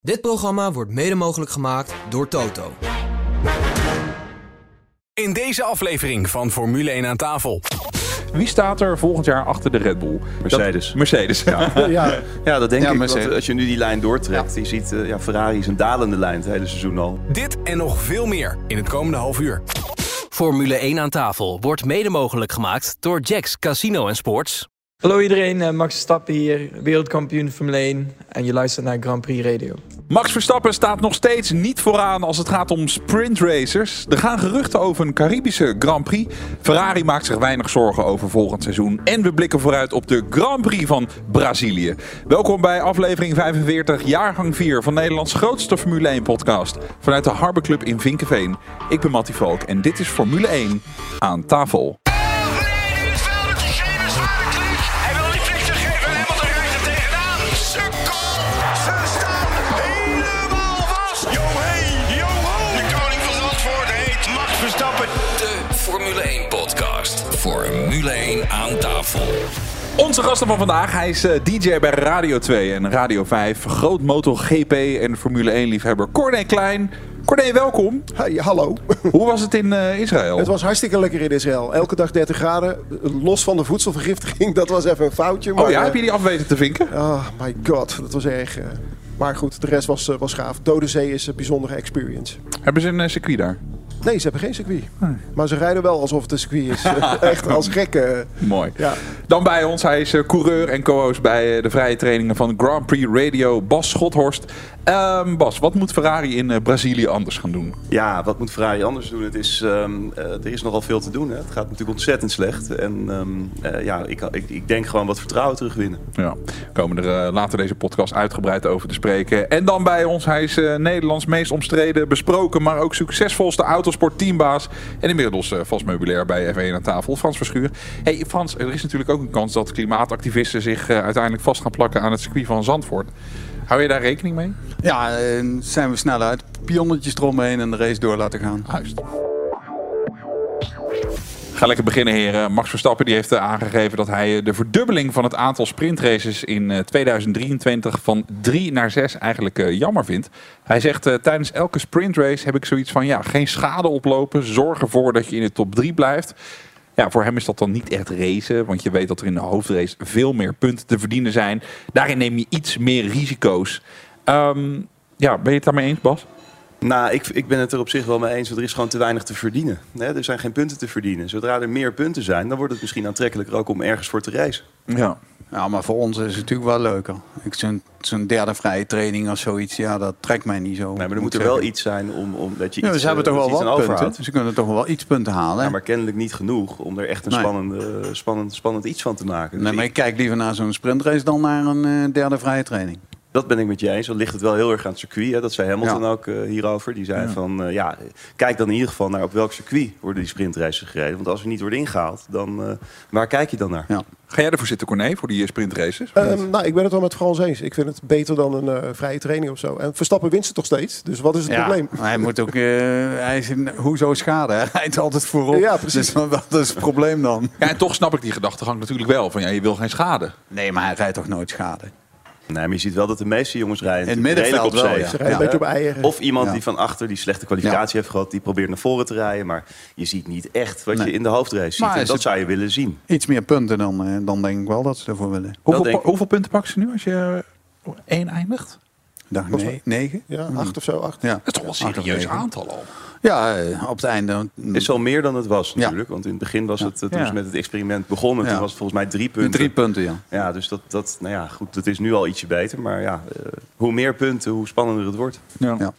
Dit programma wordt mede mogelijk gemaakt door Toto. In deze aflevering van Formule 1 aan tafel. Wie staat er volgend jaar achter de Red Bull? Mercedes. Dat- Mercedes. Ja. Ja, ja dat denk Ja, ik. Mercedes. Want als je nu die lijn doortrekt, je ziet eh, ja, Ferrari is een dalende lijn het hele seizoen al. Dit en nog veel meer in het komende half uur. Formule 1 aan tafel wordt mede mogelijk gemaakt door Jacks Casino en Sports. Hallo iedereen, eh, Max Verstappen hier, wereldkampioen Formule 1 en je luistert naar Grand Prix Radio. Max Verstappen staat nog steeds niet vooraan als het gaat om sprintracers. Er gaan geruchten over een Caribische Grand Prix. Ferrari maakt zich weinig zorgen over volgend seizoen. En we blikken vooruit op de Grand Prix van Brazilië. Welkom bij aflevering 45, jaargang 4 van Nederlands grootste Formule 1 podcast. Vanuit de Harbor Club in Vinkenveen. Ik ben Mattie Valk en dit is Formule 1 aan tafel. Aan tafel. Onze gasten van vandaag, hij is eh, DJ bij Radio 2 en Radio 5. Groot MotoGP en Formule 1 liefhebber Corné Klein. Corné, welkom. Hey, hallo. Hoe was het in eh, Israël? Het was hartstikke lekker in Israël. Elke dag 30 graden. Los van de voedselvergiftiging. Dat was even een foutje. Maar, oh ja, eh, heb je die afweten te vinken? Oh my god, dat was erg. eh. maar goed, de rest was, eh, was gaaf. Dode Zee is een bijzondere experience. Hebben ze een eh, circuit daar? Nee, ze hebben geen circuit. Maar ze rijden wel alsof het een circuit is. Echt als gekken. Mooi. Ja. Dan bij ons, hij is eh, coureur en co-host bij eh, de vrije trainingen van Grand Prix Radio, Bas Schothorst. Ehm, Bas, wat moet Ferrari in eh, Brazilië anders gaan doen? Ja, wat moet Ferrari anders doen? Het is, ehm, eh, er is nogal veel te doen. Hè. Het gaat natuurlijk ontzettend slecht. En ehm, eh, ja, ik, ik, ik denk gewoon wat vertrouwen terugwinnen. Ja, komen er later deze podcast uitgebreid over te spreken. En dan bij ons, hij is Nederlands meest omstreden, besproken, maar ook succesvolste autosportteambaas. En inmiddels eh, vast meubilair bij F1 aan tafel, Frans Verschuur. hey, Frans, er is natuurlijk ook een kans dat klimaatactivisten zich eh, uiteindelijk vast gaan plakken aan het circuit van Zandvoort. Hou je daar rekening mee? Ja, eh, zijn we snel uit. Pionnetjes eromheen en de race door laten gaan. Juist. Ga lekker beginnen, heren. Max Verstappen die heeft eh, aangegeven dat hij eh, de verdubbeling van het aantal sprintraces in eh, 2023 van 3 naar 6 eigenlijk eh, jammer vindt. Hij zegt eh, tijdens elke sprintrace heb ik zoiets van ja, geen schade oplopen. Zorg ervoor dat je in de top 3 blijft. Ja, voor hem is dat dan niet echt racen, want je weet dat er in de hoofdrace veel meer punten te verdienen zijn. Daarin neem je iets meer risico's. Ehm, ja, ben je het daarmee eens, Bas? Nou, ik, ik ben het er op zich wel mee eens. want Er is gewoon te weinig te verdienen. Er zijn geen punten te verdienen. Zodra er meer punten zijn, dan wordt het misschien aantrekkelijker ook om ergens voor te racen. Ja. Ja, maar voor ons is het natuurlijk wel leuker. Ik Zo'n derde vrije training of zoiets, ja, dat trekt mij niet zo. Nee, maar er moet er wel iets zijn om, om dat je Ja, iets, ze hebben eh, toch wel wat punten. overhoudt. Ze kunnen toch wel iets punten halen. Ja, maar kennelijk niet genoeg om er echt een Nee. spannende, spannend, spannend iets van te maken. Dus Nee, maar ik kijk liever naar zo'n sprintrace dan naar een eh, derde vrije training. Dat ben ik met je eens. Dan ligt het wel heel erg aan het circuit. Hè. Dat zei Hamilton Ja. ook eh, hierover. Die zei van, eh, ja, kijk dan in ieder geval naar op welk circuit worden die sprintraces gereden. Want als er niet wordt ingehaald, dan eh, waar kijk je dan naar? Ja. Ga jij ervoor zitten, Corné, voor die sprintraces? Ehm, nou, ik ben het wel met Frans eens. Ik vind het beter dan een eh, vrije training of zo. En Verstappen winst het toch steeds. Dus wat is het Ja, probleem? maar hij moet ook, eh, hij is in, hoezo schade? Hij rijdt altijd voorop. Ja, precies. Dus wat is het probleem dan? Ja, en toch snap ik die gedachtegang natuurlijk wel. Van ja, je wil geen schade. Nee, maar hij rijdt toch nooit schade? Nee, maar je ziet wel dat de meeste jongens rijden redelijk middenveld op wel, zee. ja. Ze rijden een beetje op eieren. Of iemand Ja. die van achter die slechte kwalificatie heeft gehad, die probeert naar voren te rijden. Maar je ziet niet echt wat Nee. je in de hoofdrace ziet. Maar En is dat zou je willen zien. Iets meer punten dan, eh, dan denk ik wel dat ze ervoor willen. Hoeveel, punten pakken ze nu als je eh, één eindigt? Dag nee, negen? Ja, acht of zo, acht. Ja. Dat is toch wel een serieus aantal al. Ja, eh, op het einde. Het is al meer dan het was Ja. natuurlijk. Want in het begin was het, eh, toen Ja. ze met het experiment begonnen, Ja. toen was het volgens mij drie punten. Drie punten, ja. Ja, dus dat, dat, nou ja, goed, dat is nu al ietsje beter. Maar ja, eh, hoe meer punten, hoe spannender het wordt. Ja. Ja.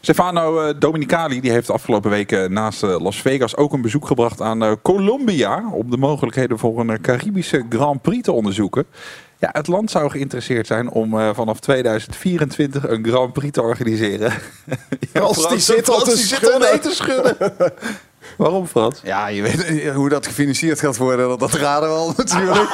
Stefano Dominicali die heeft de afgelopen weken naast Las Vegas ook een bezoek gebracht aan Colombia. Om de mogelijkheden voor een Caribische Grand Prix te onderzoeken. Ja, het land zou geïnteresseerd zijn om eh, vanaf 2024 een Grand Prix te organiseren. ja, Frans, die zit al te te schudden. Waarom Frans? Ja, je weet eh, hoe dat gefinancierd gaat worden. Dat, dat raden we al natuurlijk.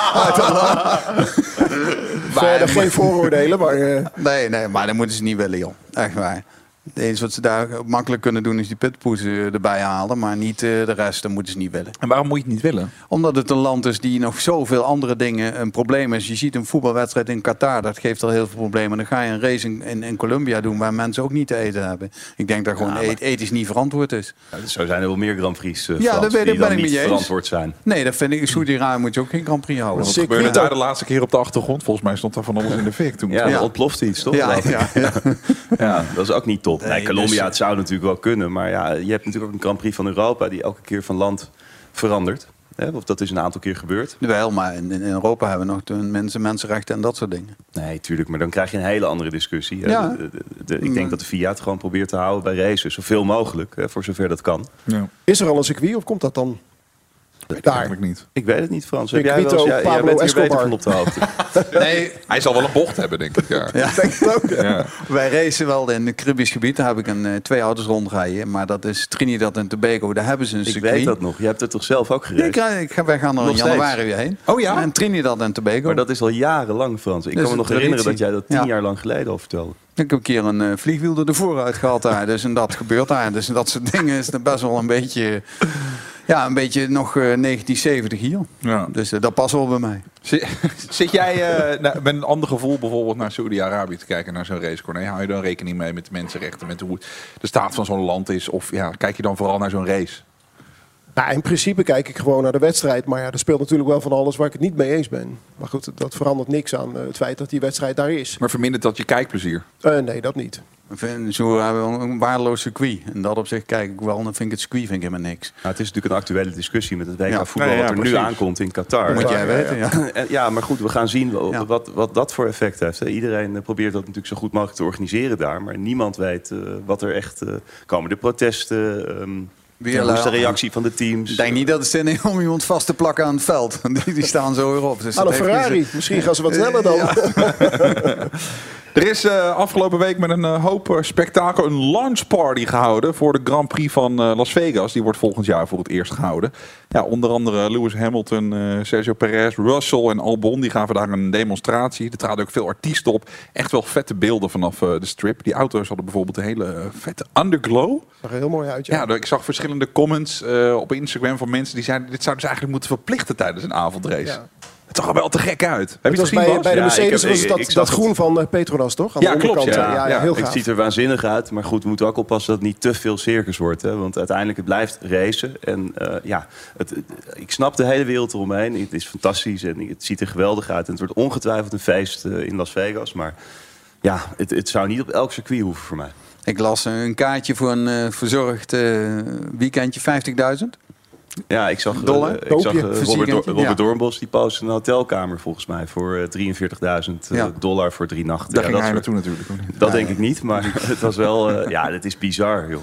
Verder geen vooroordelen, maar... eh, nee, nee, maar dat moeten ze niet willen, joh. Echt waar. Het enige wat ze daar makkelijk kunnen doen is die pitpoes erbij halen. Maar niet eh, de rest, dat moeten ze niet willen. En waarom moet je het niet willen? Omdat het een land is die nog zoveel andere dingen een probleem is. Je ziet een voetbalwedstrijd in Qatar, dat geeft al heel veel problemen. Dan ga je een race in, in, in Colombia doen waar mensen ook niet te eten hebben. Ik denk dat gewoon Ja, maar- et- ethisch niet verantwoord is. Ja, dus zo zijn er wel meer Grand Prix eh, Ja, Frans, dat weet ik, die ben dan ik met niet je eens. verantwoord zijn. Nee, dat vind ik. Saudi-Arabië moet je ook geen Grand Prix houden. Wat Sick gebeurde daar de laatste keer op de achtergrond? Volgens mij stond daar van alles in de fik toen. Ja, Ja. ontploft iets, toch? Ja, geloof ik? ja, ja. Ja, dat is ook niet top. Nee, Nee, Colombia, dus- het zou natuurlijk wel kunnen. Maar ja, je hebt natuurlijk ook een Grand Prix van Europa... die elke keer van land verandert. Hè? Of dat is een aantal keer gebeurd. Wel, maar in, in Europa hebben we nog de mensen, mensenrechten en dat soort dingen. Nee, tuurlijk. Maar dan krijg je een hele andere discussie. hè. Ja. De- de- de- ik denk dat de FIA het gewoon probeert te houden bij races. Zoveel mogelijk, hè, voor zover dat kan. Ja, Is er al een circuit of komt dat dan daar? eigenlijk niet. Ik weet het niet, Frans. Heb Ik jij, wel jij, jij bent hier beter van op de hoogte. Nee, Hij zal wel een bocht hebben, denk ik. Ja. ja. Denk ik ook. Ja. Wij racen wel in het Caribisch gebied. Daar heb ik een, eh, twee auto's rondrijden. Maar dat is Trinidad en Tobago. Daar hebben ze een Ik circuit. weet dat nog. Je hebt het toch zelf ook gereden? ik, ga- ik ga, wij gaan er Nog in steeds? januari weer heen. Oh ja? En Trinidad en Tobago. Maar dat is al jarenlang, Frans. Ik Dat kan me nog herinneren dat jij dat tien Ja. jaar lang geleden al vertelde. Ik heb een keer een eh, vliegwiel er de vooruit gehad daar. Dus en dat gebeurt daar. Dus dat soort dingen is best wel een beetje... Ja, een beetje nog eh, 1970 hier. Ja. Dus eh, dat past wel bij mij. Zit, zit jij eh, nou, met een ander gevoel bijvoorbeeld naar Saudi-Arabië te kijken, naar zo'n race, Corné? Hou je dan rekening mee met de mensenrechten, met hoe de staat van zo'n land is? Of ja, kijk je dan vooral naar zo'n race? Nou, in principe kijk ik gewoon naar de wedstrijd. Maar ja, er speelt natuurlijk wel van alles waar ik het niet mee eens ben. Maar goed, dat verandert niks aan eh, het feit dat die wedstrijd daar is. Maar vermindert dat je kijkplezier? Eh, nee, dat niet. Zo hebben we een waardeloos circuit. En dat op zich kijk ik wel. Dan vind ik het circuit vind ik helemaal niks. Nou, het is natuurlijk een actuele discussie met het WK Ja. voetbal Ja, ja, wat er nu aankomt in Qatar. Moet jij ja, weten, ja. maar goed, we gaan zien wat, Ja. wat, wat dat voor effect heeft. Iedereen eh, probeert dat natuurlijk zo goed mogelijk te organiseren daar. Maar niemand weet eh, wat er echt... eh komen de protesten? ehm Weer is de reactie van de teams? Ik denk niet dat het zin is om iemand vast te plakken aan het veld. Die, die staan zo weer op. Dus heeft geen Ferrari. Misschien gaan ze wat sneller dan. Er is eh, afgelopen week met een eh, hoop eh, spektakel een launch party gehouden voor de Grand Prix van Las Vegas. Die wordt volgend jaar voor het eerst gehouden. Ja, onder andere Lewis Hamilton, Sergio Perez, Russell en Albon. Die gaven daar een demonstratie. Er traden ook veel artiesten op. Echt wel vette beelden vanaf de strip. Die auto's hadden bijvoorbeeld een hele vette underglow. Zag er heel mooi uit, ja. Ja, ik zag verschillende comments op Instagram van mensen die zeiden... dit zouden ze eigenlijk moeten verplichten tijdens een avondrace. Ja. Het zag er wel te gek uit. Heb je Het het gezien, bij, Bas? bij de Ja, ik Mercedes heb- was ik- het ik dat, dat het. groen van eh, Petronas, toch? Aan Ja, de klopt, onderkant. ja. ja, Ja, heel Het gaaf. ziet er waanzinnig uit, maar goed, we moeten ook oppassen dat het niet te veel circus wordt. Hè? Want uiteindelijk het blijft racen. En eh, ja, het, het- ik snap de hele wereld eromheen. Het is fantastisch en het ziet er geweldig uit. En het wordt ongetwijfeld een feest eh, in Las Vegas. Maar ja, het, het zou niet op elk circuit hoeven voor mij. Ik las een kaartje voor een eh, verzorgd eh, weekendje 50.000. Ja, ik zag, eh, ik zag eh, Robert, verzekering, Dor- Robert ja. Doornbos, die postte een hotelkamer volgens mij voor eh, 43.000 eh, Ja. dollar voor drie nachten. Daar Ja, ging dat hij soort- naartoe natuurlijk. Dat denk ik niet, maar het was wel, ja, dat is bizar. Joh.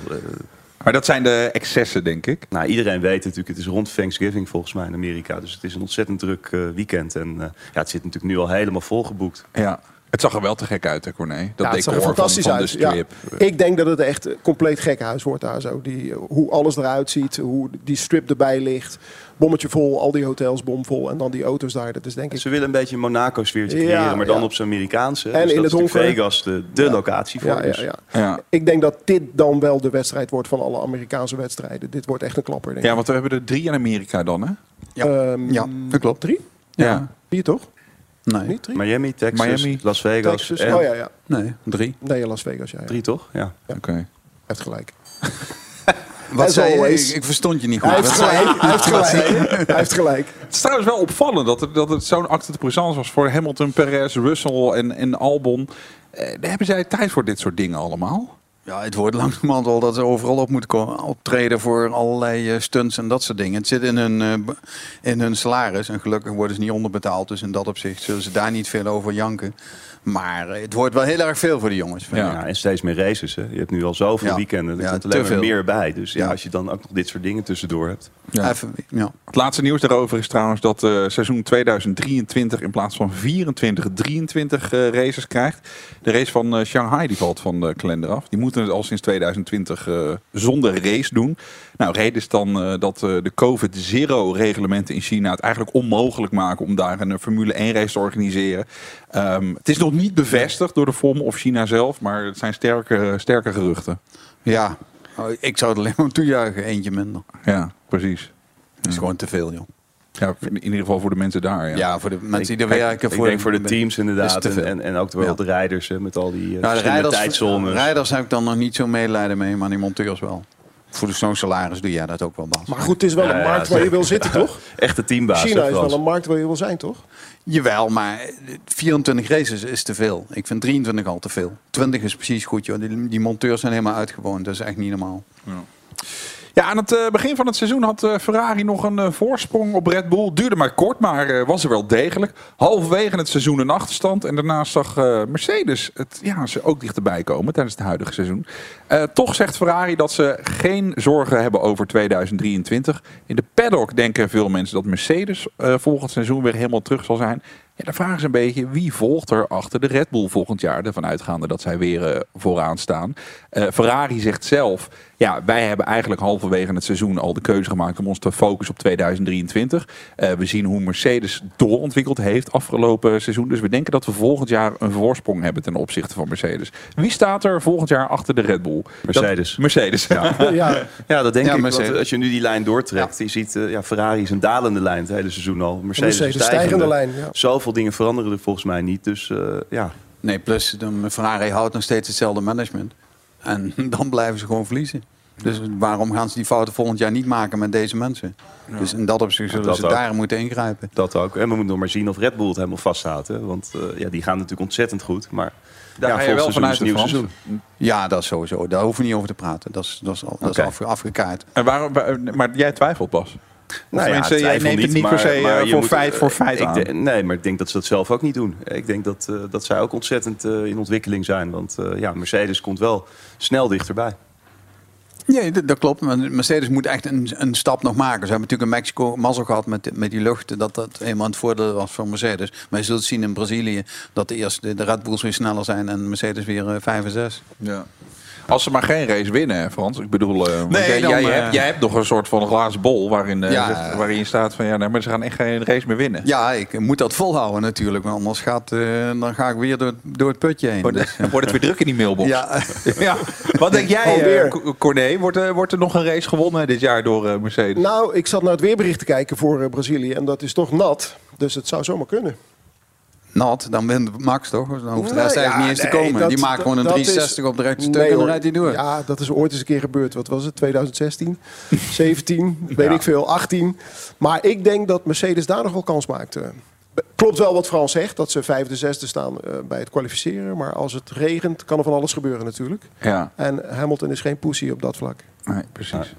Maar dat zijn de excessen, denk ik. Nou, iedereen weet natuurlijk, het is rond Thanksgiving volgens mij in Amerika. Dus het is een ontzettend druk weekend. En ja, het zit natuurlijk nu al helemaal volgeboekt. Ja. Het zag er wel te gek uit, hè, Corné? Dat Ja, het zag er van, fantastisch de uit. Ja. strip. Ik denk dat het echt een compleet gekkenhuis wordt daar zo. Die, eh, hoe alles eruit ziet, hoe die strip erbij ligt. Bommetje vol, al die hotels bomvol. En dan die auto's daar. Dat is denk ik... Ze willen een beetje een Monaco-sfeertje Ja, creëren, maar dan ja. op zijn Amerikaanse. En dus in dat het is. Vegas de, de locatie voor. Ja, ja, dus- ja. Ja. Ik denk dat dit dan wel de wedstrijd wordt van alle Amerikaanse wedstrijden. Dit wordt echt een klapper, denk ik. ja, want we hebben er drie in Amerika dan, hè? Ja. Ehm, Ja, dat klopt. Drie? Ja. Vier toch? Nee, Niet drie? Miami, Texas, Miami, Las Vegas. Texas. en- Oh ja, ja. nee, drie. Nee, Las Vegas, ja. ja. Drie toch? Ja. Oké. Heeft gelijk. Wat zei je? Ik, ik verstond je niet goed. Hij heeft Wat zei je? gelijk. Hij heeft gelijk. Hij heeft gelijk. Het is trouwens wel opvallend dat het, dat het zo'n acte de présence was voor Hamilton, Perez, Russell en, en Albon. Eh, daar hebben zij tijd voor dit soort dingen allemaal? Ja, het wordt langzamerhand wel dat ze overal op moeten komen, optreden voor allerlei eh, stunts en dat soort dingen. Het zit in hun, eh, in hun salaris en gelukkig worden ze niet onderbetaald. Dus in dat opzicht zullen ze daar niet veel over janken. Maar eh, het wordt wel heel erg veel voor de jongens. vind Ja. en steeds meer races. Hè. Je hebt nu al zoveel Ja. weekenden. Er Ja, komt te alleen maar meer bij. Dus ja, Ja. als je dan ook nog dit soort dingen tussendoor hebt. Ja. Even, ja. Het laatste nieuws daarover is trouwens dat eh seizoen 2023 in plaats van 24, 23 eh, races krijgt. De race van Shanghai die valt van de kalender af. Die moet moeten het al sinds 2020 eh, zonder race doen. Nou, reden is dan eh, dat eh, de COVID-zero-reglementen in China het eigenlijk onmogelijk maken om daar een Formule 1-race te organiseren. Ehm, het is nog niet bevestigd door de FOM of China zelf, maar het zijn sterke, sterke geruchten. Ja, Oh, ik zou het alleen maar toejuichen. Eentje minder. Ja, precies. Dat is gewoon te veel, joh. Ja, in ieder geval voor de mensen daar. Ja. Ja, voor de mensen die er werken. ik voor denk voor de teams is inderdaad. te En, en, en ook wel Ja. de rijders hè, met al die uh, Nou, de verschillende rijders, tijdzones. rijders heb ik dan nog niet zo medelijden mee, maar die monteurs wel. Voor de zo'n salaris doe jij dat ook wel, Bas. Maar goed, het is wel Ja, een ja, markt waar je wil zitten, toch? Echte teambaas. China is wel een markt waar je wil zijn, toch? Jawel, maar 24 races is te veel. Ik vind 23 al te veel. 20 is precies goed, joh. Die, die monteurs zijn helemaal uitgewoond. Dat is echt niet normaal. Ja, aan het eh, begin van het seizoen had eh, Ferrari nog een eh, voorsprong op Red Bull. Duurde maar kort, maar was er wel degelijk. Halverwege het seizoen een achterstand. En daarnaast zag Mercedes het, ja, ze ook dichterbij komen tijdens het huidige seizoen. Toch zegt Ferrari dat ze geen zorgen hebben over 2023. In de paddock denken veel mensen dat Mercedes volgend seizoen weer helemaal terug zal zijn. Ja, dan vragen ze een beetje wie volgt er achter de Red Bull volgend jaar. Ervan uitgaande dat zij weer eh, vooraan staan. Eh, Ferrari zegt zelf, ja, wij hebben eigenlijk halverwege het seizoen al de keuze gemaakt om ons te focussen op 2023. Eh, we zien hoe Mercedes doorontwikkeld heeft afgelopen seizoen. Dus we denken dat we volgend jaar een voorsprong hebben ten opzichte van Mercedes. Wie staat er volgend jaar achter de Red Bull? Mercedes. Dat- Mercedes. Ja. ja, Ja, dat denk Ja, ik. Mercedes. Als je nu die lijn doortrekt, je ziet ja, Ferrari is een dalende lijn het hele seizoen al. Mercedes, Mercedes een stijgende. stijgende lijn. Ja. Zoveel dingen veranderen er volgens mij niet. Dus eh, ja, Nee, plus de Ferrari houdt nog steeds hetzelfde management. En dan blijven ze gewoon verliezen. Dus waarom gaan ze die fouten volgend jaar niet maken met deze mensen? Dus in dat opzicht zullen Dat ze ook. daar moeten ingrijpen. dat ook. En we moeten nog maar zien of Red Bull het helemaal vasthoudt. Hè? Want eh, ja, die gaan natuurlijk ontzettend goed. Maar Daar ja, ga je wel vanuit nieuw Frans. seizoen. Ja, dat is sowieso. Daar hoeven we niet over te praten. Dat is, dat is, al, dat Oké. is af, afgekaart. En waarom, maar jij twijfelt pas. Nou ja, jij neemt het niet per se, eh, maar voor moet- feit voor feit ik aan. de- nee, maar ik denk dat ze dat zelf ook niet doen. Ik denk dat, eh, dat zij ook ontzettend eh, in ontwikkeling zijn. Want eh, ja, Mercedes komt wel snel dichterbij. Ja, dat, dat klopt. Maar Mercedes moet echt een, een stap nog maken. Ze hebben natuurlijk in Mexico mazzel gehad met, met die lucht. Dat dat helemaal het voordeel was voor Mercedes. Maar je zult zien in Brazilië dat de eerste de Red Bulls weer sneller zijn en Mercedes weer eh, 5 en 6. Ja. Als ze maar geen race winnen, hè, Frans. Ik bedoel, eh, Nee, jij, dan, jij, eh, hebt, jij hebt nog een soort van glazen bol waarin, eh, Ja. zegt- waarin je staat van ja, nee, maar ze gaan echt geen race meer winnen. Ja, ik moet dat volhouden natuurlijk. Want anders gaat, eh, dan ga ik weer door, door het putje heen. Wordt, Dus, het- wordt het weer druk in die mailbox. ja, Ja. Wat denk jij, Corné? Wordt, er- wordt er nog een race gewonnen dit jaar door Mercedes? Nou, ik zat naar het weerbericht te kijken voor Brazilië en dat is toch nat. Dus het zou zomaar kunnen. Nat, dan wint Max toch? Dan hoeft de rest eigenlijk ja, niet eens te komen. dat- Die maakt gewoon een dat is- 360 op de rechte stuk Nee, en dan rijdt hij door. Ja, dat is ooit eens een keer gebeurd. Wat was het? 2016, 17, weet ik veel, 18. Maar ik denk dat Mercedes daar nog wel kans maakt. eh. Klopt wel wat Frans zegt, dat ze vijfde, zesde staan eh, bij het kwalificeren. Maar als het regent, kan er van alles gebeuren natuurlijk. Ja, En Hamilton is geen pussy op dat vlak. nee, precies.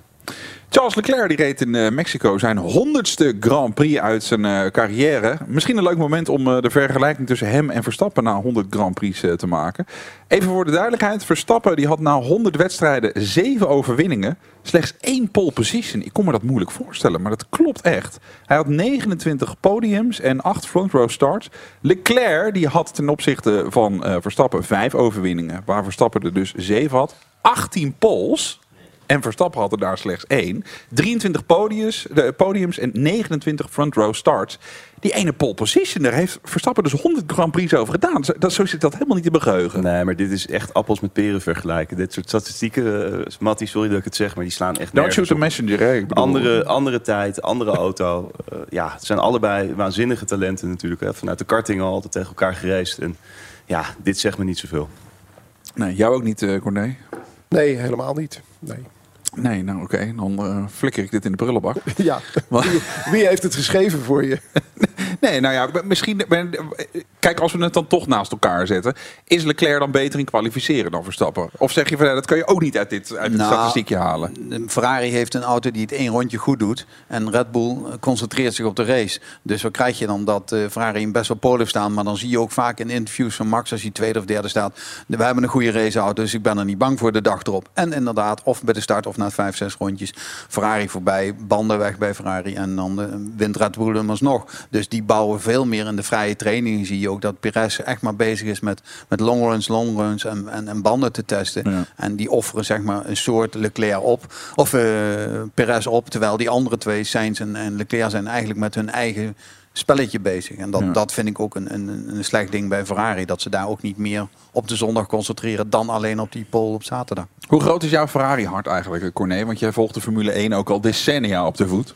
Charles Leclerc die reed in eh, Mexico zijn honderdste Grand Prix uit zijn eh, carrière. Misschien een leuk moment om eh, de vergelijking tussen hem en Verstappen na 100 Grand Prix te maken. Even voor de duidelijkheid. Verstappen die had na 100 wedstrijden 7 overwinningen. Slechts één pole position. Ik kon me dat moeilijk voorstellen, maar dat klopt echt. Hij had 29 podiums en 8 front row starts. Leclerc die had ten opzichte van Verstappen 5 overwinningen. Waar Verstappen er dus 7 had. 18 poles. En Verstappen had er daar slechts één. 23 podiums, de podiums en 29 front row starts. Die ene pole position, daar heeft Verstappen dus 100 Grand Prix over gedaan. Zo, dat, zo zit dat helemaal niet in mijn geheugen. Nee, maar dit is echt appels met peren vergelijken. Dit soort statistieken, uh, Mattie, sorry dat ik het zeg, maar die slaan echt Don't shoot the messenger. Hè? Ik bedoel- Andere, andere tijd, andere auto. Eh, ja, het zijn allebei waanzinnige talenten natuurlijk. Hè. Vanuit de karting al altijd tegen elkaar gereisd. En ja, dit zegt me niet zoveel. Nee, jou ook niet, eh Corné? Nee, helemaal niet. Nee. Nee, nou oké. Dan eh, flikker ik dit in de prullenbak. Ja, wie, wie heeft het geschreven voor je? Nee, nou ja, misschien. Kijk, als we het dan toch naast elkaar zetten. Is Leclerc dan beter in kwalificeren dan Verstappen? Of zeg je van dat kan je ook niet uit dit, uit dit Nou, statistiekje halen? Ferrari heeft een auto die het één rondje goed doet. En Red Bull concentreert zich op de race. Dus wat krijg je dan? Dat eh, Ferrari een best wel pole heeft staan. Maar dan zie je ook vaak in interviews van Max, als hij tweede of derde staat. We hebben een goede raceauto, dus ik ben er niet bang voor de dag erop. En inderdaad, of bij de start of na vijf, zes rondjes. Ferrari voorbij, banden weg bij Ferrari. En dan eh, wint Red Bull hem alsnog. Dus die bouwen veel meer in de vrije trainingen. Zie je ook dat Perez echt maar bezig is met, met long runs, long runs en, en, en banden te testen. Ja. En die offeren zeg maar een soort Leclerc op. Of eh Perez op. Terwijl die andere twee, Sainz en, en Leclerc, zijn eigenlijk met hun eigen spelletje bezig. En dat, Ja. dat vind ik ook een, een, een slecht ding bij Ferrari. Dat ze daar ook niet meer op de zondag concentreren dan alleen op die pole op zaterdag. Hoe groot is jouw Ferrari-hart eigenlijk, Corné? Want jij volgt de Formule 1 ook al decennia op de voet.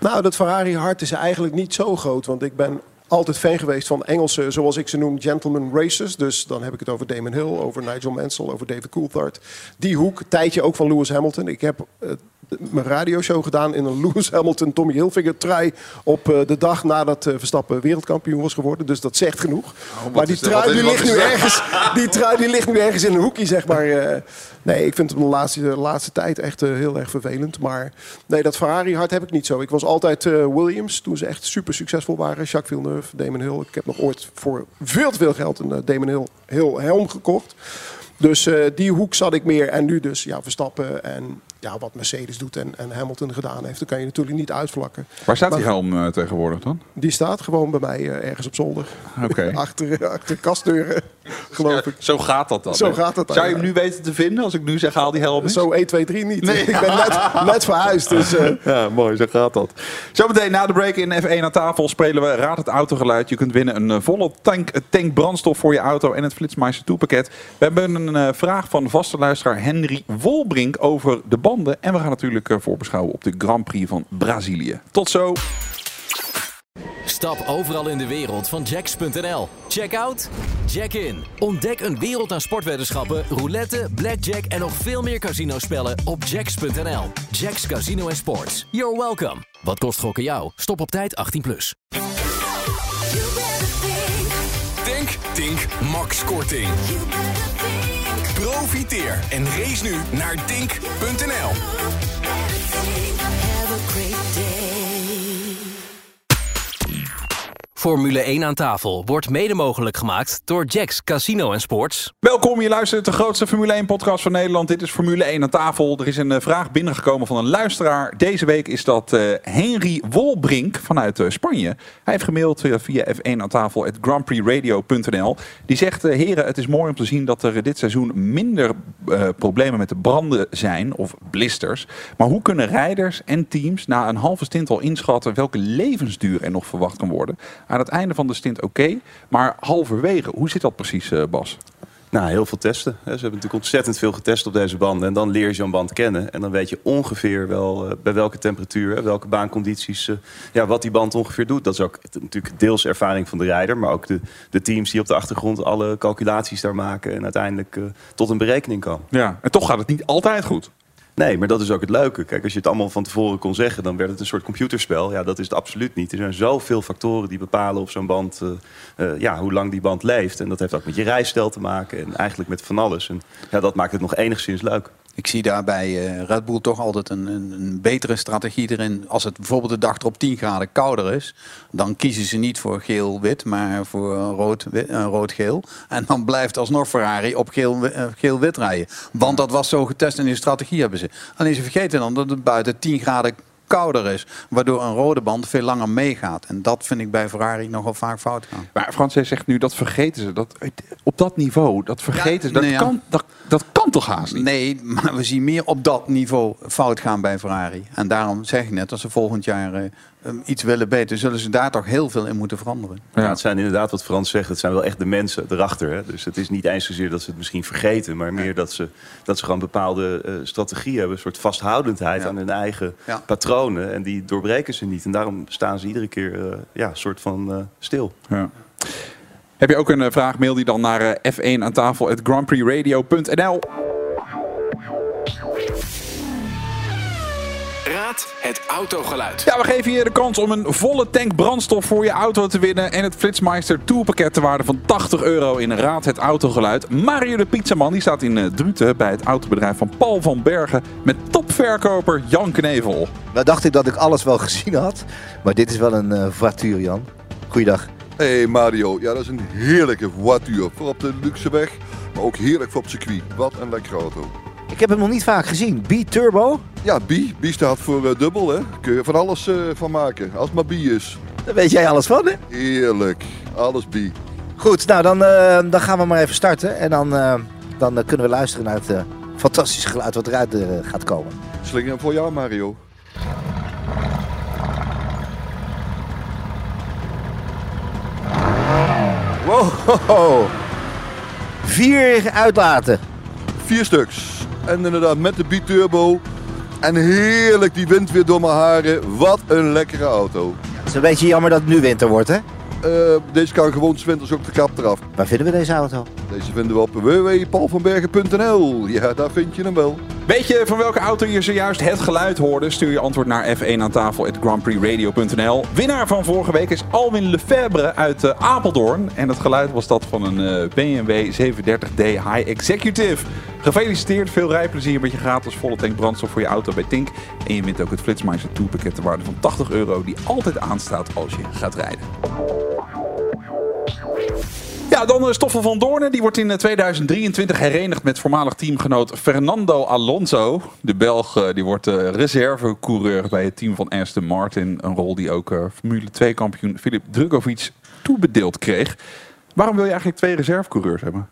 Nou, dat Ferrari-hart is eigenlijk niet zo groot. Want ik ben altijd fan geweest van Engelse, zoals ik ze noem, gentleman racers. Dus dan heb ik het over Damon Hill, over Nigel Mansell, over David Coulthard. Die hoek, tijdje ook van Lewis Hamilton. Ik heb eh, mijn radioshow gedaan in een Lewis Hamilton, Tommy Hilfiger trui op eh, de dag nadat eh, Verstappen wereldkampioen was geworden. Dus dat zegt genoeg. maar die trui, die ligt nu er? ergens, die trui die ligt nu ergens in een hoekje, zeg maar. eh. nee, ik vind het de laatste, de laatste tijd echt heel erg vervelend. Maar nee, dat Ferrari-hart heb ik niet zo. Ik was altijd Williams toen ze echt super succesvol waren. Jacques Villeneuve, Damon Hill. Ik heb nog ooit voor veel te veel geld een Damon Hill, Hill helm gekocht. Dus die hoek zat ik meer. En nu dus ja, Verstappen en ja, wat Mercedes doet en, en Hamilton gedaan heeft. Dat kan je natuurlijk niet uitvlakken. Waar staat die helm eh, tegenwoordig dan? Die staat gewoon bij mij eh, ergens op zolder. Oké. achter, achter kastdeuren, geloof ik. Zo gaat dat dan. Zo gaat dat dan, Zou je hem nu weten te vinden als ik nu zeg haal die helm eens? Zo 1, 2, 3 niet. Ik ben net, net verhuisd. Dus, eh, Ja, mooi, zo gaat dat. Zometeen na de break in F1 aan tafel spelen we Raad het Autogeluid. Je kunt winnen een eh, volle tank, eh, tank brandstof voor je auto en het Flitsmeister 2 pakket. We hebben een eh, vraag van vaste luisteraar Henry Wolbrink over de En we gaan natuurlijk eh, voorbeschouwen op de Grand Prix van Brazilië. Tot zo. Stap overal in de wereld van Jacks.nl. Check out, check in. Ontdek een wereld aan sportweddenschappen, roulette, blackjack en nog veel meer casinospellen op Jacks.nl. Jacks Casino en Sports. You're welcome. Wat kost gokken jou? Stop op tijd 18+. Plus. Denk, Tink, Max Korting. Profiteer en race nu naar dink.nl. Formule 1 aan tafel wordt mede mogelijk gemaakt door Jacks Casino en Sports. Welkom, je luistert de grootste Formule 1 podcast van Nederland. Dit is Formule 1 aan tafel. Er is een eh, vraag binnengekomen van een luisteraar. Deze week is dat eh, Henry Wolbrink vanuit eh, Spanje. Hij heeft gemaild via F1 aan tafel at grandprixradio.nl. Die zegt, heren, het is mooi om te zien dat er dit seizoen minder problemen met de branden zijn of blisters. Maar hoe kunnen rijders en teams na een halve stint al inschatten welke levensduur er nog verwacht kan worden? Aan het einde van de stint oké, maar halverwege, hoe zit dat precies, eh, Bas? Nou, heel veel testen. Ze hebben natuurlijk ontzettend veel getest op deze banden. En dan leer je zo'n band kennen. En dan weet je ongeveer wel eh, bij welke temperatuur, welke baancondities, eh, ja, wat die band ongeveer doet. Dat is ook natuurlijk deels ervaring van de rijder, maar ook de, de teams die op de achtergrond alle calculaties daar maken en uiteindelijk tot een berekening komen. Ja, en toch gaat het niet altijd goed. Nee, maar dat is ook het leuke. Kijk, als je het allemaal van tevoren kon zeggen, dan werd het een soort computerspel. Ja, dat is het absoluut niet. Er zijn zoveel factoren die bepalen op zo'n band eh, eh, ja, hoe lang die band leeft. En dat heeft ook met je rijstijl te maken en eigenlijk met van alles. En ja, dat maakt het nog enigszins leuk. Ik zie daarbij eh, Red Bull toch altijd een, een, een betere strategie erin. Als het bijvoorbeeld de dag erop 10 graden kouder is, dan kiezen ze niet voor geel-wit, maar voor eh, rood-geel. en dan blijft alsnog Ferrari op eh, geel-wit rijden. Want dat was zo getest in die strategie hebben ze. Alleen ze vergeten dan dat het buiten 10 graden kouder is, waardoor een rode band veel langer meegaat. En dat vind ik bij Ferrari nogal vaak fout gaan. Maar Frans zegt nu, dat vergeten ze. Dat, op dat niveau, dat vergeten ze. Dat, nee, ja. kan, dat, dat kan toch haast niet? Nee, maar we zien meer op dat niveau fout gaan bij Ferrari. En daarom zeg ik net, als ze volgend jaar eh, um, iets willen beter, zullen ze daar toch heel veel in moeten veranderen. Ja. het zijn inderdaad wat Frans zegt, het zijn wel echt de mensen erachter. Hè? Dus het is niet eens zozeer dat ze het misschien vergeten, maar meer dat ze, dat ze gewoon bepaalde eh, strategie hebben. Een soort vasthoudendheid Ja. aan hun eigen Ja. patronen. En die doorbreken ze niet. En daarom staan ze iedere keer eh, ja, soort van eh, stil. Ja. Heb je ook een vraag? Mail die dan naar eh, f1 aan tafel at het autogeluid. Ja, we geven je de kans om een volle tank brandstof voor je auto te winnen. En het Flitsmeister Tourpakket te waarde van 80 euro in Raad het Autogeluid. Mario de Pizzaman die staat in eh, Druten bij het autobedrijf van Paul van Bergen. Met topverkoper Jan Knevel. Nou dacht ik dat ik alles wel gezien had. Maar dit is wel een eh voituur, Jan. Goeiedag. Hey Mario, ja dat is een heerlijke voituur. Voor op de luxe weg, maar ook heerlijk voor op circuit. Wat een lekkere auto. Ik heb hem nog niet vaak gezien. B-Turbo? Ja, B. B staat voor eh, dubbel hè. Kun je van alles eh, van maken, als het maar B is. Daar weet jij alles van, hè? Heerlijk. Alles bi. Goed, nou dan, eh, dan gaan we maar even starten. En dan, dan kunnen we luisteren naar het fantastische geluid wat eruit gaat komen. Slinger hem voor jou, Mario. Wow. Vier uitlaten. Vier stuks. En inderdaad met de biturbo. En heerlijk die wind weer door mijn haren. Wat een lekkere auto. Het is een beetje jammer dat het nu winter wordt, hè? Eh, deze kan gewoon winters ook de kap eraf. Waar vinden we deze auto? Deze vinden we op www.paulvanbergen.nl. Ja, daar vind je hem wel. Weet je van welke auto je zojuist het geluid hoorde? Stuur je antwoord naar F1 aan tafel. Winnaar van vorige week is Alwin Lefebvre uit eh, Apeldoorn. En het geluid was dat van een eh, BMW 730D High Executive. Gefeliciteerd, veel rijplezier met je gratis volle tank brandstof voor je auto bij Tink. En je wint ook het Flitsmeister tourpakket ter waarde van 80 euro die altijd aanstaat als je gaat rijden. Ja, dan eh, Stoffel van Doornen. Die wordt in eh, 2023 herenigd met voormalig teamgenoot Fernando Alonso. De Belg eh, die wordt eh, reservecoureur bij het team van Aston Martin. Een rol die ook eh, Formule 2-kampioen Filip Drugovic toebedeeld kreeg. Waarom wil je eigenlijk twee reservecoureurs hebben?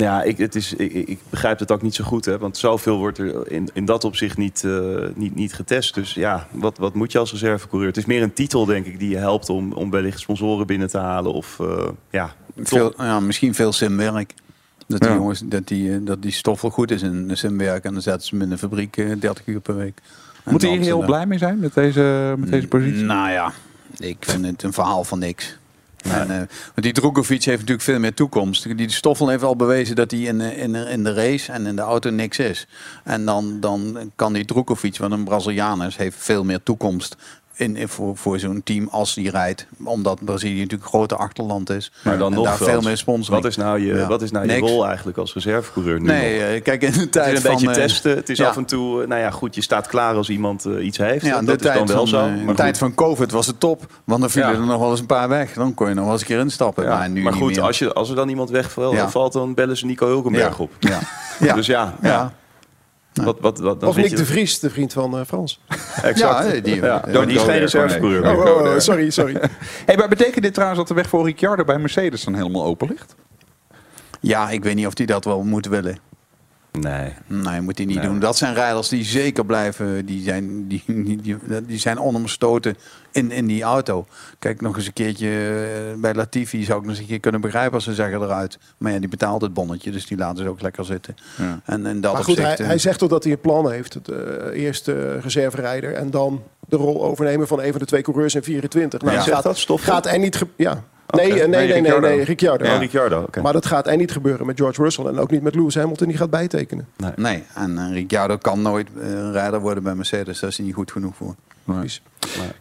Ja, ik, het is, ik, ik begrijp het ook niet zo goed. Hè, want zoveel wordt er in, in dat opzicht niet, eh, niet, niet getest. Dus ja, wat, wat moet je als reservecoureur? Het is meer een titel, denk ik, die je helpt om, om wellicht sponsoren binnen te halen. Of eh, ja, Veel, ja, misschien veel simwerk. Dat die, Ja. jongens, dat die, eh, dat die stoffel goed is in de simwerk. En dan zetten ze hem in de fabriek eh, 30 uur per week. En Moet hij hier heel blij mee zijn met deze, met deze positie? Nou ja, ik vind het een verhaal van niks. En, eh, want die Drukovic heeft natuurlijk veel meer toekomst. Die Stoffel heeft al bewezen dat hij in, de- in, de- in de race en in de auto niks is. En dan, dan kan die Drukovic, wat een Braziliaan is, heeft veel meer toekomst in, in- voor, voor zo'n team als die rijdt. Omdat Brazilië natuurlijk een grote achterland is. maar dan en nog daar veel meer sponsoring. Wat is nou je, Ja. wat is nou je Niks. rol eigenlijk als reservecoureur nu Nee, nog? eh, kijk, in de Het tijd is een beetje van, eh, testen. Het is ja. af en toe, eh, nou ja, goed, je staat klaar als iemand iets heeft. Ja, dat is dan wel van, zo. Maar de tijd van COVID was het top. Want dan vielen Ja. er nog wel eens een paar weg. Dan kon je nog wel eens een keer instappen. Maar nu maar goed, als, je, als er dan iemand wegvalt, dan bellen ze Nico Hulkenberg Ja. op. Ja. Ja. Dus ja, Ja. Wat, wat, wat, dan Of Nick je- de Vries, de vriend van eh, Frans. Exact. Ja, die- Ja, die- maar die is go geen reservecoureur. Oh, oh, there. sorry, sorry. Hey, maar betekent dit trouwens dat de weg voor Ricciardo bij Mercedes dan helemaal open ligt? Ja, ik weet niet of die dat wel moet willen. Nee. Nee, moet hij niet Nee. doen. Dat zijn rijders die zeker blijven. Die zijn, die, die, die, die zijn onomstoten in, in die auto. Kijk, nog eens een keertje eh, bij Latifi zou ik nog eens een keer kunnen begrijpen als ze zeggen eruit. Maar ja, die betaalt het bonnetje, dus die laten ze ook lekker zitten. Ja. En, en dat Maar goed, hij, opzicht, eh, hij zegt toch dat hij een plan heeft. Het, eh, eerst eh, reserverijder en dan de rol overnemen van een van de twee coureurs in 24. Nou, Ja. gaat, dat Stoffel? gaat er niet... Ja. Nee, Oké. eh, nee, Nee, nee, nee, Ricciardo. nee, Ricciardo. Oh, Ricciardo. Maar dat gaat er niet gebeuren met George Russell en ook niet met Lewis Hamilton. Die gaat bijtekenen. Nee, en eh, Ricciardo kan nooit eh, een rijder worden bij Mercedes. Daar is hij niet goed genoeg voor. Precies.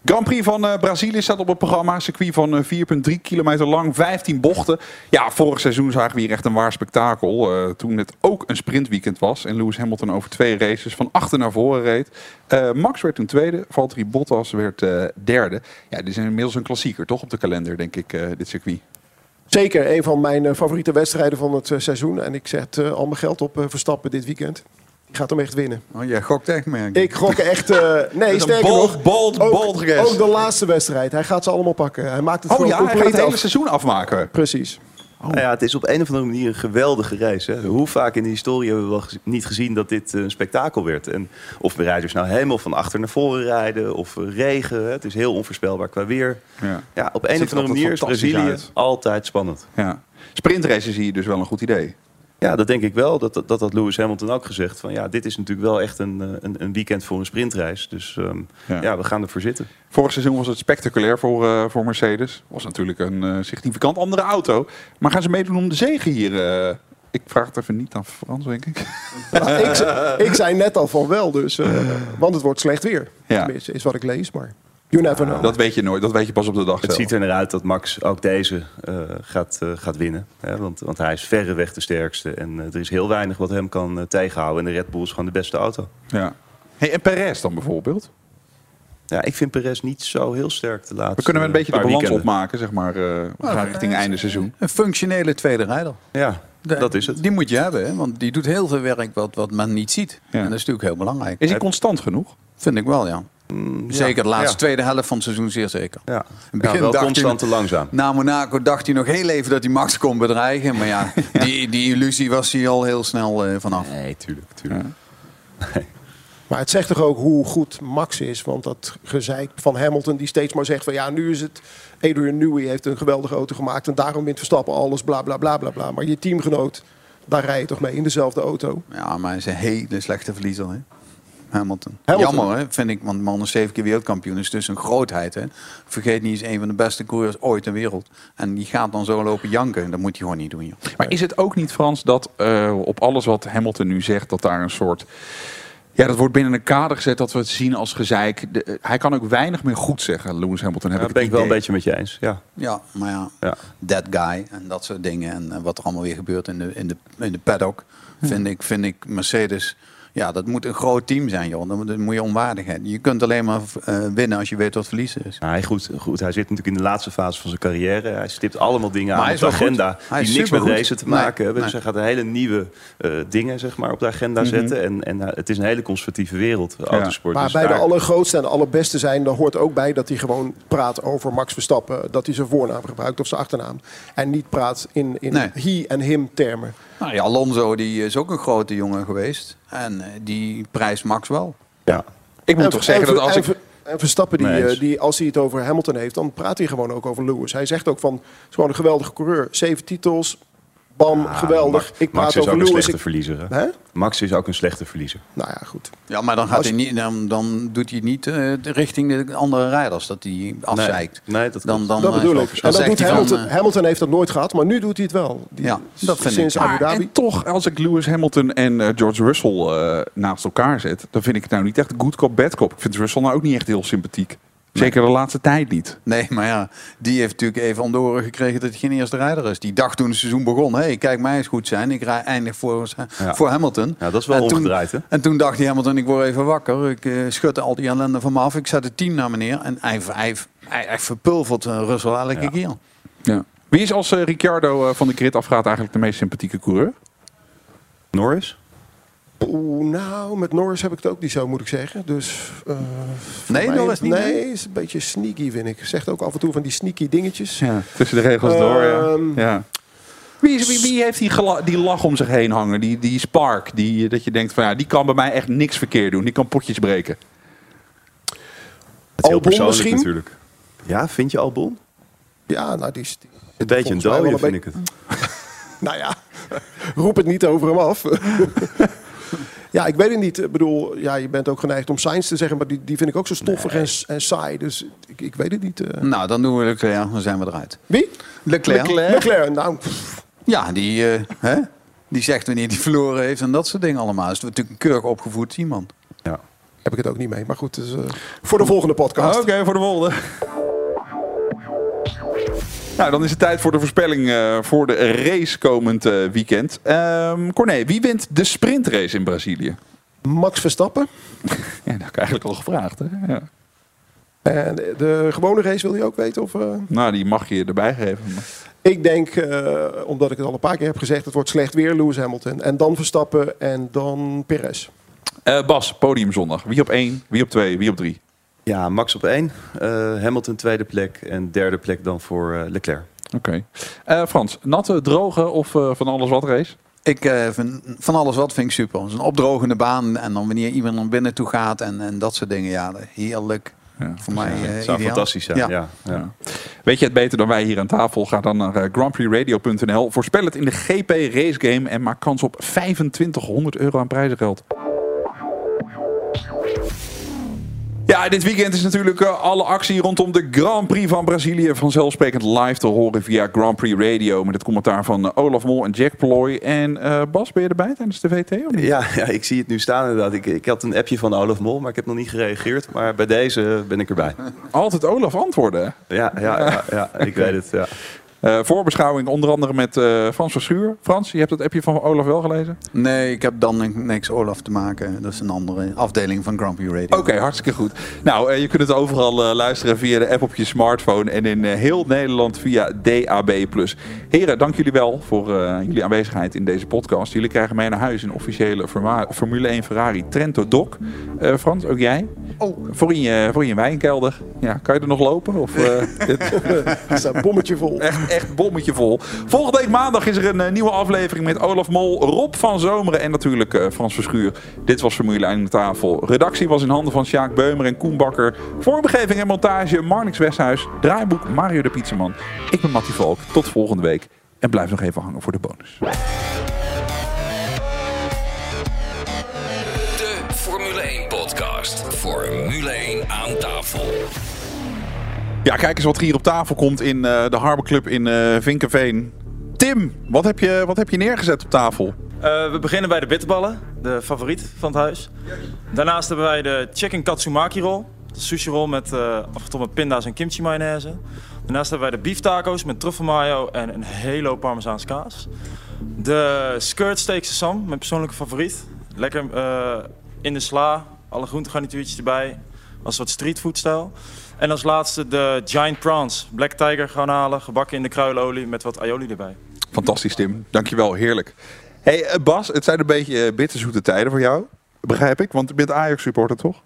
Grand Prix van eh, Brazilië staat op het programma. Circuit van eh, 4,3 kilometer lang, 15 bochten. Ja, vorig seizoen zagen we hier echt een waar spektakel. eh, toen het ook een sprintweekend was. En Lewis Hamilton over twee races van achter naar voren reed. Eh, Max werd toen tweede. Valtteri Bottas werd eh, derde. Ja, dit is inmiddels een klassieker toch op de kalender, denk ik, eh, dit circuit. Zeker een van mijn eh, favoriete wedstrijden van het eh, seizoen. En ik zet eh, al mijn geld op eh, Verstappen dit weekend. Gaat hem echt winnen. Oh, jij gokt echt, merk Ik gok echt... eh, nee, sterker bold, nog... bold, ook, bold guess. ook de laatste wedstrijd. Hij gaat ze allemaal pakken. Hij maakt het Oh gewoon ja, hij gaat het hele af. seizoen afmaken. Precies. Nou ja, het is op een of andere manier een geweldige race. Hè. Hoe vaak in de historie hebben we wel gez- niet gezien dat dit eh, een spektakel werd. En of de rijders nou helemaal van achter naar voren rijden of eh, regen. Hè. Het is heel onvoorspelbaar qua weer. Ja. Ja, op een of er andere manier is Brazilië uit. altijd spannend. Ja. Sprintraces zie je dus wel een goed idee. Ja, dat denk ik wel. Dat dat, dat had Lewis Hamilton ook gezegd. Van, ja, dit is natuurlijk wel echt een, eh, een, een weekend voor een sprintreis. Dus ehm, Ja. ja. we gaan ervoor zitten. Vorig seizoen was het spectaculair voor, eh, voor Mercedes. Was natuurlijk een eh, significant andere auto. Maar gaan ze meedoen om de zegen hier? eh? ik vraag het even niet aan Frans, denk ik. Nou, ik, ik zei net al van wel, dus, eh, want het wordt slecht weer. Ja. Tenminste, is wat ik lees, maar you never know. Dat weet je nooit. Dat weet je pas op de dag Het zelf. ziet er naar uit dat Max ook deze eh, gaat, eh, gaat winnen. Hè? Want, want hij is verreweg de sterkste. En eh, er is heel weinig wat hem kan tegenhouden. En de Red Bull is gewoon de beste auto. Ja. Hey, en Perez dan bijvoorbeeld? Ja, ik vind Perez niet zo heel sterk te laten. We kunnen we een beetje de balans opmaken, zeg maar, eh, we gaan richting einde seizoen. Een functionele tweede rijder. Ja, De- dat is het. Die moet je hebben, hè? want die doet heel veel werk wat, wat men niet ziet. En dat is natuurlijk heel belangrijk. Is hij constant genoeg? Vind ik wel, ja. Zeker de laatste ja. tweede helft van het seizoen zeer zeker. Ja, In ja wel constant te langzaam. Na Monaco dacht hij nog heel even dat hij Max kon bedreigen. Maar ja, die, die illusie was hij al heel snel eh, vanaf. Nee, tuurlijk. tuurlijk. Maar het zegt toch ook hoe goed Max is. Want dat gezeik van Hamilton die steeds maar zegt van ja, nu is het... Adrian Newey heeft een geweldige auto gemaakt en daarom wint Verstappen alles, bla bla bla bla bla. Maar je teamgenoot, daar rij je toch mee in dezelfde auto. Ja, maar hij is een hele slechte verliezer. Hè? Hamilton. Hamilton. Jammer, hè, vind ik. Want de man is zeven keer wereldkampioen. is dus een grootheid. Hè? Vergeet niet, is een van de beste coureurs ooit ter wereld. En die gaat dan zo lopen janken. Dat moet hij gewoon niet doen. Joh. Maar is het ook niet, Frans, dat eh, op alles wat Hamilton nu zegt, dat daar een soort. Ja, dat wordt binnen een kader gezet dat we het zien als gezeik. De, eh, hij kan ook weinig meer goed zeggen, Lewis Hamilton. Heb Daar ik ben ik wel een beetje met je eens. Ja. Ja, maar ja, Ja. that guy en dat soort dingen. En eh, wat er allemaal weer gebeurt in de, in de, in de paddock. Vind, ik, vind ik Mercedes... Ja, dat moet een groot team zijn, joh. Dan moet- dan moet je onwaardigheid. Je kunt alleen maar eh, winnen als je weet wat verliezen is. Nou, hij, goed, goed, hij zit natuurlijk in de laatste fase van zijn carrière. Hij stipt allemaal dingen Maar aan op de agenda Hij die niks met racen te Nee, maken hebben. Dus nee. hij gaat hele nieuwe eh, dingen zeg maar, op de agenda zetten. En, en eh, het is een hele conservatieve wereld, autosport. Maar Dus bij de daar- allergrootste en de allerbeste zijn, dan hoort ook bij dat hij gewoon praat over Max Verstappen. Dat hij zijn voornaam gebruikt of zijn achternaam. En niet praat in, in Nee. he en him termen. Nou ja, Alonso die is ook een grote jongen geweest. En eh, die prijst Max wel. ja. Ik moet En- toch zeggen en- dat als en- ik. En Verstappen, die, Nee eh, die, als hij het over Hamilton heeft, dan praat hij gewoon ook over Lewis. Hij zegt ook van, het is gewoon een geweldige coureur. Zeven titels, bam, Ah, geweldig. Max- ik praat Max is over ook een slechte Ik- verliezer. hè? Max is ook een slechte verliezer. Nou ja, goed. Ja, maar dan, gaat Als- hij niet, dan, dan doet hij niet eh, de richting de andere rijders. Dat hij afzeikt. Nee, nee, dat dan, dan, dat eh, bedoel ik. En dat zegt doet van, Hamilton. eh, Hamilton heeft dat nooit gehad, maar nu doet hij het wel. Die- Ja, dat vind sinds ik. Abu Dhabi. en toch, als ik Lewis Hamilton en George Russell eh, naast elkaar zet, dan vind ik het nou niet echt good cop, bad cop. Ik vind Russell nou ook niet echt heel sympathiek. Zeker de laatste tijd niet. Nee, maar ja, die heeft natuurlijk even om de oren gekregen dat hij geen eerste rijder is. Die dacht toen het seizoen begon, hé, hey, kijk mij eens goed zijn. Ik rij eindig voor, Ja. voor Hamilton. Ja, dat is wel En toen- omgedraaid, hè? En toen dacht hij Hamilton, ik word even wakker. Ik eh, schud al die ellende van me af. Ik zet het team naar meneer. En hij, hij, hij, hij verpulvert eh, Russell elke Ja. keer. Ja. Wie is als eh, Ricciardo eh, van de grid afgaat eigenlijk de meest sympathieke coureur? Norris? Oeh, nou, met Norris heb ik het ook niet zo, moet ik zeggen. Dus, eh, Nee, mij- Norris niet, Nee, nee? is een beetje sneaky, vind ik. Zegt ook af en toe van die sneaky dingetjes. Ja, tussen de regels door, ja. Ehm, ja. Wie, wie, wie heeft die, die lach om zich heen hangen? Die, die spark, die, dat je denkt van ja, die kan bij mij echt niks verkeerd doen. Die kan potjes breken. Het is heel Albon persoonlijk misschien? natuurlijk. Ja, vind je Albon? Ja, nou, die is... die- Een beetje een een vind ik het. Nou ja, roep het niet over hem af. ja, ik weet het niet. Ik bedoel, ja, je bent ook geneigd om Sainz te zeggen, maar die, die vind ik ook zo stoffig en, en saai. Dus ik, ik weet het niet. eh. Nou, dan doen we Leclerc, dan zijn we eruit. Wie? Leclerc? Leclerc. Nou, pff, Ja, die, eh, hè? die zegt wanneer hij verloren heeft en dat soort dingen allemaal. Is natuurlijk een keurig opgevoed iemand. Ja. heb ik het ook niet mee. Maar goed, dus, eh, voor de volgende podcast. Oké, voor de volgende. Nou, dan is het tijd voor de voorspelling eh, voor de race komend eh, weekend. Ehm Corné, wie wint de sprintrace in Brazilië? Max Verstappen. Ja, dat heb ik eigenlijk al gevraagd. Hè? Ja. En de gewone race wil je ook weten? Of, eh? Nou, die mag je erbij geven. maar- Ik denk, omdat ik het al een paar keer heb gezegd, het wordt slecht weer, Lewis Hamilton. En dan Verstappen en dan Perez. Bas, podium zondag. Wie op 1, wie op 2, wie op 3? Ja, Max op één. eh, Hamilton tweede plek. En derde plek dan voor eh, Leclerc. Oké. Eh, Frans, natte, droge of van alles wat race? Ik eh, vind van alles wat vind ik super. Het is een opdrogende baan en dan wanneer iemand naar binnen toe gaat en, en dat soort dingen. Ja, heerlijk. Ja. Voor mij Het zou ideaal. fantastisch zijn. Ja. Ja. Ja. Weet je het beter dan wij hier aan tafel? Ga dan naar grandprixradio.nl. Voorspel het in de GP Race Game en maak kans op 2500 euro aan prijzengeld. Ja, dit weekend is natuurlijk eh, alle actie rondom de Grand Prix van Brazilië vanzelfsprekend live te horen via Grand Prix Radio met het commentaar van eh, Olaf Mol en Jack Ploy. En eh, Bas, ben je erbij tijdens de VT? Ja, ja, ik zie het nu staan inderdaad. Ik, ik had een appje van Olaf Mol, maar ik heb nog niet gereageerd. Maar bij deze ben ik erbij. Altijd Olaf antwoorden. Ja, ja, ja, ja ik weet het. Ja. Eh, voorbeschouwing onder andere met eh, Frans van Schuur. Frans, je hebt het appje van Olaf wel gelezen? Nee, ik heb dan niks Olaf te maken. Dat is een andere afdeling van Prix Radio. Oké, hartstikke goed. Nou, eh, je kunt het overal eh, luisteren via de app op je smartphone en in heel Nederland via DAB+. Heren, dank jullie wel voor eh, jullie aanwezigheid in deze podcast. Jullie krijgen mee naar huis een officiële Forma- Formule 1 Ferrari Trento Doc. Eh, Frans, ook jij? Oh, voor in je, voor in je wijnkelder. Ja, kan je er nog lopen? Of, eh, dit- Het staat bommetje vol. Echt, echt bommetje vol. Volgende week maandag is er een eh, nieuwe aflevering met Olaf Mol, Rob van Zomeren en natuurlijk eh, Frans Verschuur. Dit was Formule 1 aan tafel. Redactie was in handen van Sjaak Beumer en Koen Bakker. Vormgeving en montage Marnix Westhuis. Draaiboek Mario de Pizzaman. Ik ben Mattie Valk. Tot volgende week. En blijf nog even hangen voor de bonus. De Formule 1 podcast. Formule 1 aan tafel. Ja, kijk eens wat er hier op tafel komt in eh, de Harbor Club in eh Vinkenveen. Tim, wat heb, je, wat heb je neergezet op tafel? Eh, we beginnen bij de bitterballen, de favoriet van het huis. Daarnaast hebben wij de chicken katsumaki roll. De sushi roll met uh, afgetrokken pinda's en kimchi mayonaise. Daarnaast hebben wij de beef tacos met truffel mayo en een hele hoop parmezaanse kaas. De skirt steak sesam, mijn persoonlijke favoriet. Lekker in de sla, alle groentegarnituurtjes erbij. Als wat streetfood stijl. En als laatste de giant prawns, black tiger garnalen, gebakken in de kruilolie met wat aioli erbij. Fantastisch, Tim. Dankjewel, heerlijk. hey, eh, Bas, het zijn een beetje eh, bitterzoete tijden voor jou. Begrijp ik, want je bent Ajax-supporter, toch?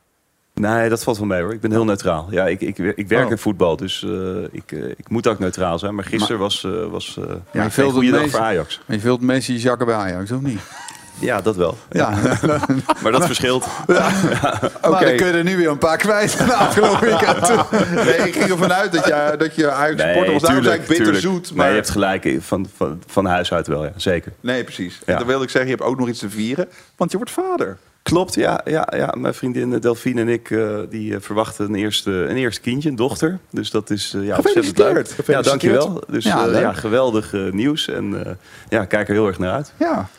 Nee, dat valt wel mee hoor. Ik ben heel neutraal. Ja, ik, ik, ik werk Oh. in voetbal, dus eh, ik, ik moet ook neutraal zijn. Maar gisteren was, eh was eh Ja, je dag voor Ajax. Maar je vult Messi zakken bij Ajax, of niet? Ja, dat wel. Ja. Maar dat verschilt. Maar dan kun je er nu weer een paar kwijt de afgelopen weekend. nee, ik ging ervan uit dat je, dat je Ajax-supporter was. Daarom zei ik bitterzoet. Nee, Maar... je hebt gelijk. Van, van, van huis uit wel, ja. Zeker. Nee, precies. Ja. En dan wilde ik zeggen, je hebt ook nog iets te vieren. Want je wordt vader. Klopt, ja, ja, ja. Mijn vriendin eh, Delphine en ik eh, die eh, verwachten een eerste, een eerste kindje, een dochter. Dus dat is ja, ontzettend leuk. Gefeliciteerd. Ja, dankjewel. Dus Ja, ja, ja, geweldig nieuws. En ja, kijk er heel erg naar uit. Ja.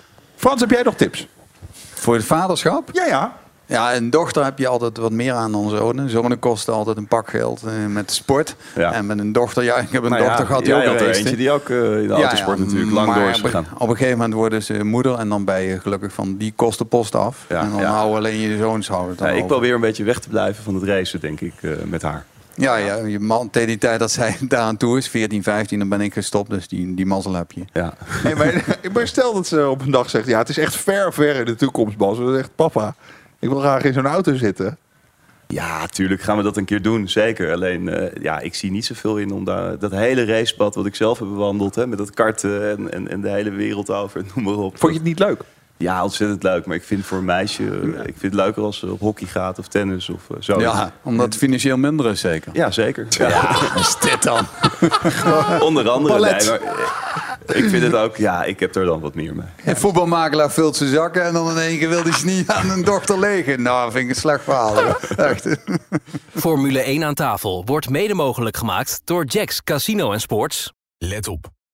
Frans, heb jij nog tips? Voor het vaderschap? Ja, ja. Ja, een dochter heb je altijd wat meer aan dan zonen. Zonen kosten altijd een pak geld eh, met sport. Ja. En met een dochter, ja, ik heb een Nou ja, dochter gehad die ook had er eentje die ook eh, in de autosport natuurlijk lang door is op- gegaan. Op een gegeven moment worden ze moeder en dan ben je gelukkig van die kosten post af. Ja, en dan hou alleen je zoons houden. het dan Ja, ik over. probeer een beetje weg te blijven van het racen, denk ik, eh, met haar. Ja, ja, je man, tegen die tijd dat zij daaraan toe is, 14, 15, dan ben ik gestopt. Dus die, die mazzel heb je. Ja. Nee, maar, maar stel dat ze op een dag zegt... Ja, het is echt ver, ver in de toekomst, Bas. Ze zegt, papa, ik wil graag in zo'n auto zitten. Ja, tuurlijk gaan we dat een keer doen, zeker. Alleen, eh, ja, ik zie niet zoveel in om daar, dat hele racepad wat ik zelf heb bewandeld... Hè, met dat karten en, en, en de hele wereld over, noem maar op. Vond je het niet leuk? Ja, ontzettend leuk. Maar ik vind voor een meisje, eh, ik vind het leuker als ze op hockey gaat of tennis of eh, zo. Ja, omdat het financieel minder is zeker. Ja, zeker. Ja. is dit dan? Onder andere. Nee, maar, eh, ik vind het ook, ja, ik heb er dan wat meer mee. Een voetbalmakelaar vult zijn zakken en dan in één keer wil hij ze niet aan een dochter legen. Nou, vind ik een slecht verhaal. Echt. Formule 1 aan tafel wordt mede mogelijk gemaakt door Jacks Casino en Sports. Let op.